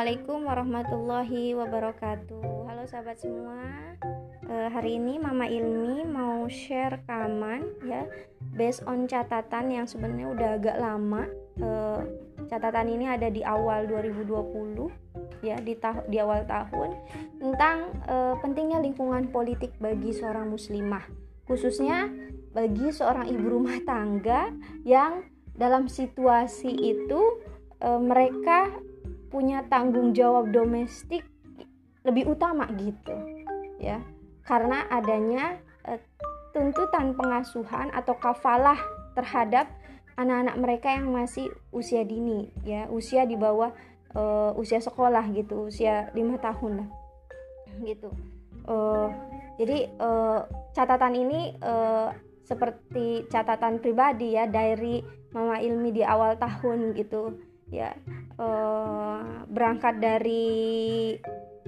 Assalamualaikum warahmatullahi wabarakatuh. Halo sahabat semua. Uh, hari ini Mama Ilmi mau share rekaman ya, based on catatan yang sebenarnya udah agak lama. Uh, catatan ini ada di awal 2020 ya di di awal tahun tentang uh, pentingnya lingkungan politik bagi seorang muslimah, khususnya bagi seorang ibu rumah tangga yang dalam situasi itu mereka punya tanggung jawab domestik lebih utama gitu ya. Karena adanya e, tuntutan pengasuhan atau kafalah terhadap anak-anak mereka yang masih usia dini ya. Usia di bawah e, usia sekolah gitu usia lima tahun lah gitu. E, jadi e, catatan ini e, seperti catatan pribadi ya dari Mama Ilmi di awal tahun gitu ya uh, berangkat dari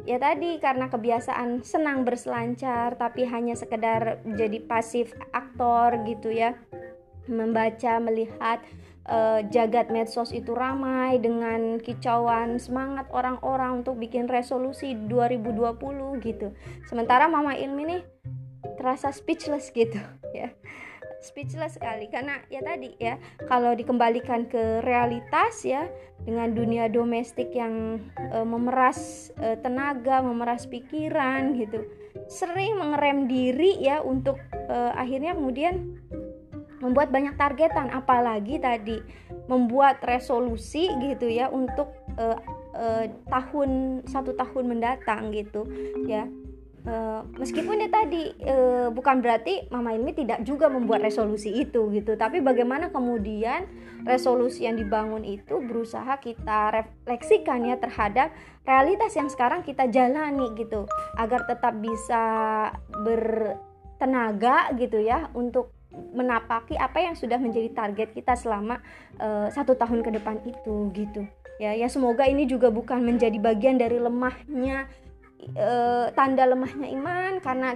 ya tadi karena kebiasaan senang berselancar tapi hanya sekedar jadi pasif aktor gitu ya. Membaca melihat uh, jagat medsos itu ramai dengan kicauan semangat orang-orang untuk bikin resolusi 2020 gitu. Sementara mama ilmi nih terasa speechless gitu ya speechless sekali karena ya tadi ya kalau dikembalikan ke realitas ya dengan dunia domestik yang e, memeras e, tenaga, memeras pikiran gitu. Sering mengerem diri ya untuk e, akhirnya kemudian membuat banyak targetan apalagi tadi membuat resolusi gitu ya untuk e, e, tahun satu tahun mendatang gitu ya Uh, meskipun ya tadi uh, bukan berarti Mama Ilmi tidak juga membuat resolusi itu gitu, tapi bagaimana kemudian resolusi yang dibangun itu berusaha kita refleksikan ya terhadap realitas yang sekarang kita jalani gitu, agar tetap bisa bertenaga gitu ya untuk menapaki apa yang sudah menjadi target kita selama uh, satu tahun ke depan itu gitu. Ya ya semoga ini juga bukan menjadi bagian dari lemahnya e, tanda lemahnya iman karena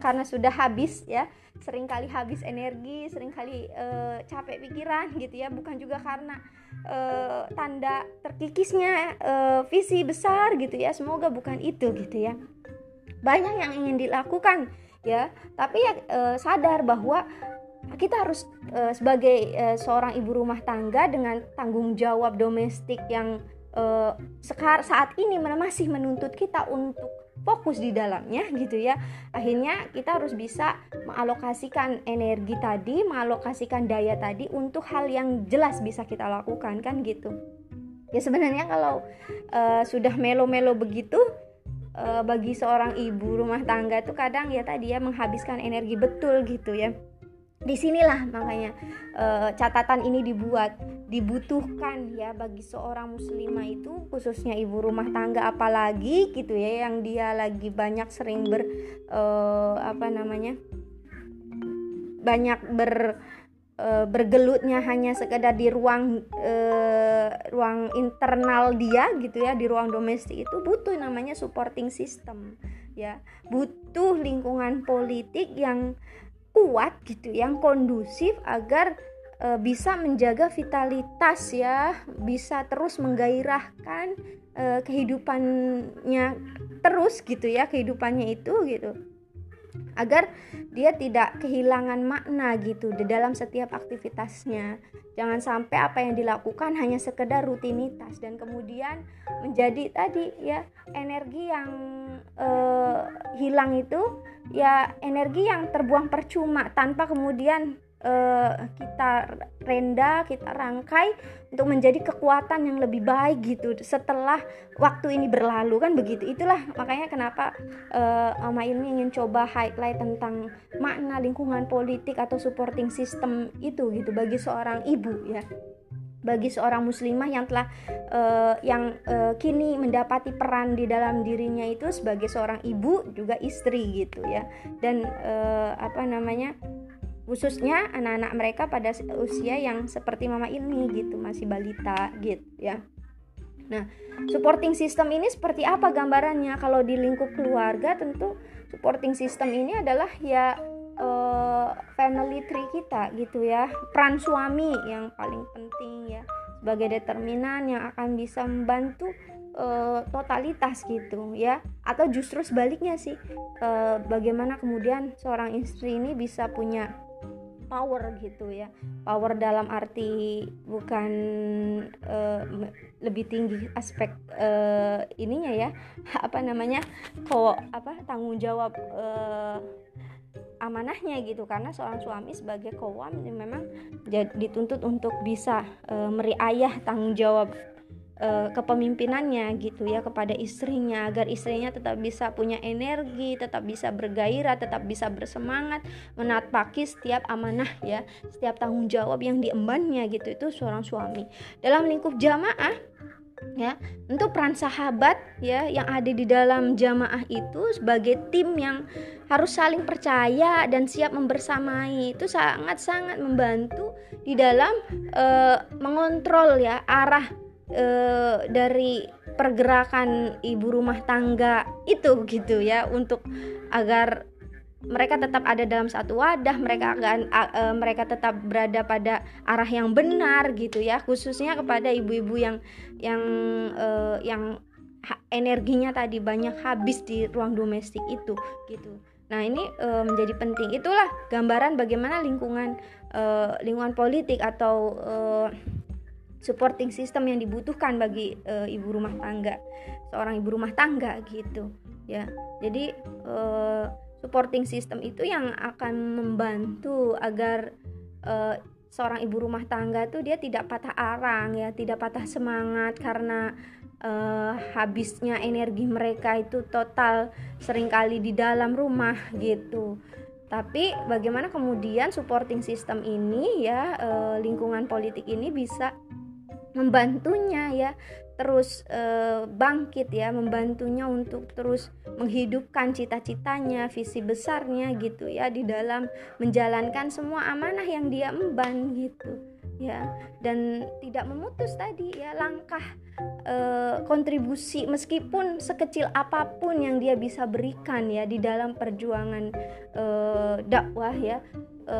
karena sudah habis ya. Seringkali habis energi sering kali e, capek pikiran gitu ya. Bukan juga karena e, tanda terkikisnya e, visi besar gitu ya. Semoga bukan itu gitu ya. Banyak yang ingin dilakukan ya. Tapi ya e, sadar bahwa kita harus e, sebagai e, seorang ibu rumah tangga dengan tanggung jawab domestik yang uh, sekar saat ini masih menuntut kita untuk fokus di dalamnya gitu ya. Akhirnya kita harus bisa mengalokasikan energi tadi mengalokasikan daya tadi untuk hal yang jelas bisa kita lakukan kan gitu. Ya sebenarnya kalau uh, sudah melo-melo begitu uh, bagi seorang ibu rumah tangga itu kadang ya tadi ya menghabiskan energi betul gitu ya. Di sinilah makanya uh, catatan ini dibuat dibutuhkan ya bagi seorang muslimah itu khususnya ibu rumah tangga apalagi gitu ya yang dia lagi banyak sering ber uh, apa namanya banyak ber uh, bergelutnya hanya sekedar di ruang uh, ruang internal dia gitu ya di ruang domestik itu butuh namanya supporting system ya. Butuh lingkungan politik yang kuat gitu yang kondusif agar e, bisa menjaga vitalitas ya bisa terus menggairahkan e, kehidupannya terus gitu ya kehidupannya itu gitu agar dia tidak kehilangan makna gitu di dalam setiap aktivitasnya. Jangan sampai apa yang dilakukan hanya sekedar rutinitas dan kemudian menjadi tadi ya energi yang uh, hilang itu ya energi yang terbuang percuma tanpa kemudian uh, kita renda, kita rangkai untuk menjadi kekuatan yang lebih baik gitu setelah waktu ini berlalu kan begitu. Itulah makanya kenapa uh, Mama ini ingin coba highlight tentang makna lingkungan politik atau supporting system itu gitu bagi seorang ibu ya bagi seorang muslimah yang telah uh, yang uh, kini mendapati peran di dalam dirinya itu sebagai seorang ibu juga istri gitu ya dan uh, apa namanya khususnya anak-anak mereka pada usia yang seperti mama ini gitu masih balita gitu ya. Nah supporting system ini seperti apa gambarannya? Kalau di lingkup keluarga tentu supporting system ini adalah ya uh, family tree kita gitu ya. Peran suami yang paling penting ya sebagai determinan yang akan bisa membantu uh, totalitas gitu ya. Atau justru sebaliknya sih uh, bagaimana kemudian seorang istri ini bisa punya power gitu ya. Power dalam arti bukan uh, lebih tinggi aspek uh, ininya ya. Apa namanya? Kok apa tanggung jawab uh, amanahnya gitu. Karena seorang suami sebagai kowam memang dituntut untuk bisa uh, meriayah tanggung jawab uh, kepemimpinannya gitu ya kepada istrinya agar istrinya tetap bisa punya energi, tetap bisa bergairah, tetap bisa bersemangat menapaki setiap amanah ya, setiap tanggung jawab yang diembannya gitu itu seorang suami. Dalam lingkup jamaah ya untuk peran sahabat ya yang ada di dalam jamaah itu sebagai tim yang harus saling percaya dan siap membersamai itu sangat-sangat membantu di dalam uh, mengontrol ya arah uh, dari pergerakan ibu rumah tangga itu gitu ya untuk agar mereka tetap ada dalam satu wadah mereka akan uh, mereka tetap berada pada arah yang benar gitu ya khususnya kepada ibu-ibu yang yang uh, yang energinya tadi banyak habis di ruang domestik itu gitu. Nah ini uh, menjadi penting. Itulah gambaran bagaimana lingkungan lingkungan politik atau supporting system yang dibutuhkan bagi e, ibu rumah tangga seorang ibu rumah tangga gitu ya. Jadi e, supporting system itu yang akan membantu agar e, seorang ibu rumah tangga tuh dia tidak patah arang ya tidak patah semangat karena uh, habisnya energi mereka itu total sering kali di dalam rumah gitu. Tapi bagaimana kemudian supporting system ini ya lingkungan politik ini bisa membantunya ya terus e, bangkit ya membantunya untuk terus menghidupkan cita-citanya visi besarnya gitu ya di dalam menjalankan semua amanah yang dia emban gitu ya. Dan tidak memutus tadi ya langkah e, kontribusi meskipun sekecil apa pun yang dia bisa berikan ya di dalam perjuangan e, dakwah ya e,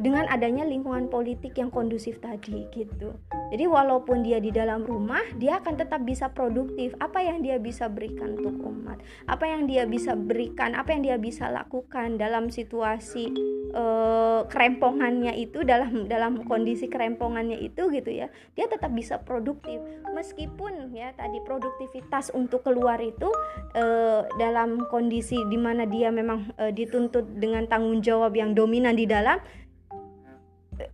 dengan adanya lingkungan politik yang kondusif tadi gitu. Jadi walaupun dia di dalam rumah, dia akan tetap bisa produktif. Apa yang dia bisa berikan untuk umat, apa yang dia bisa berikan, apa yang dia bisa lakukan dalam situasi uh, kerempongannya itu, dalam dalam kondisi kerempongannya itu gitu ya, dia tetap bisa produktif. Meskipun ya tadi produktivitas untuk keluar itu uh, dalam kondisi di mana dia memang uh, dituntut dengan tanggung jawab yang dominan di dalam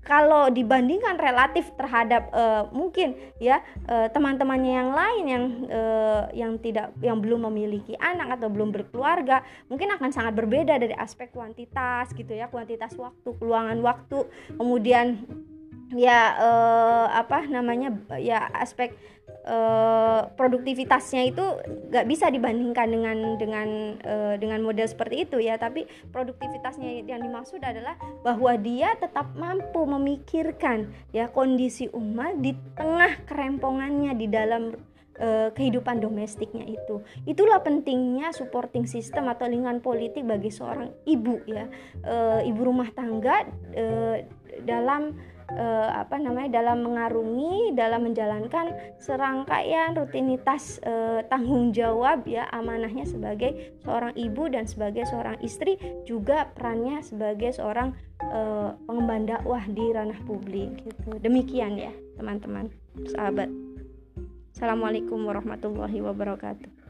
kalau dibandingkan relatif terhadap uh, mungkin ya uh, teman-temannya yang lain yang uh, yang tidak yang belum memiliki anak atau belum berkeluarga mungkin akan sangat berbeda dari aspek kuantitas gitu ya kuantitas waktu keluangan waktu. Kemudian ya uh, apa namanya ya aspek uh, produktivitasnya itu nggak bisa dibandingkan dengan dengan uh, dengan model seperti itu ya tapi produktivitasnya yang dimaksud adalah bahwa dia tetap mampu memikirkan ya kondisi umat di tengah kerempongannya di dalam kehidupan domestiknya itu. Itulah pentingnya supporting system atau lingkungan politik bagi seorang ibu ya, ibu rumah tangga dalam uh, apa namanya dalam mengarungi dalam menjalankan serangkaian rutinitas uh, tanggung jawab ya amanahnya sebagai seorang ibu dan sebagai seorang istri juga perannya sebagai seorang uh, pengemban dakwah di ranah publik gitu. Demikian ya teman-teman sahabat. Assalamualaikum warahmatullahi wabarakatuh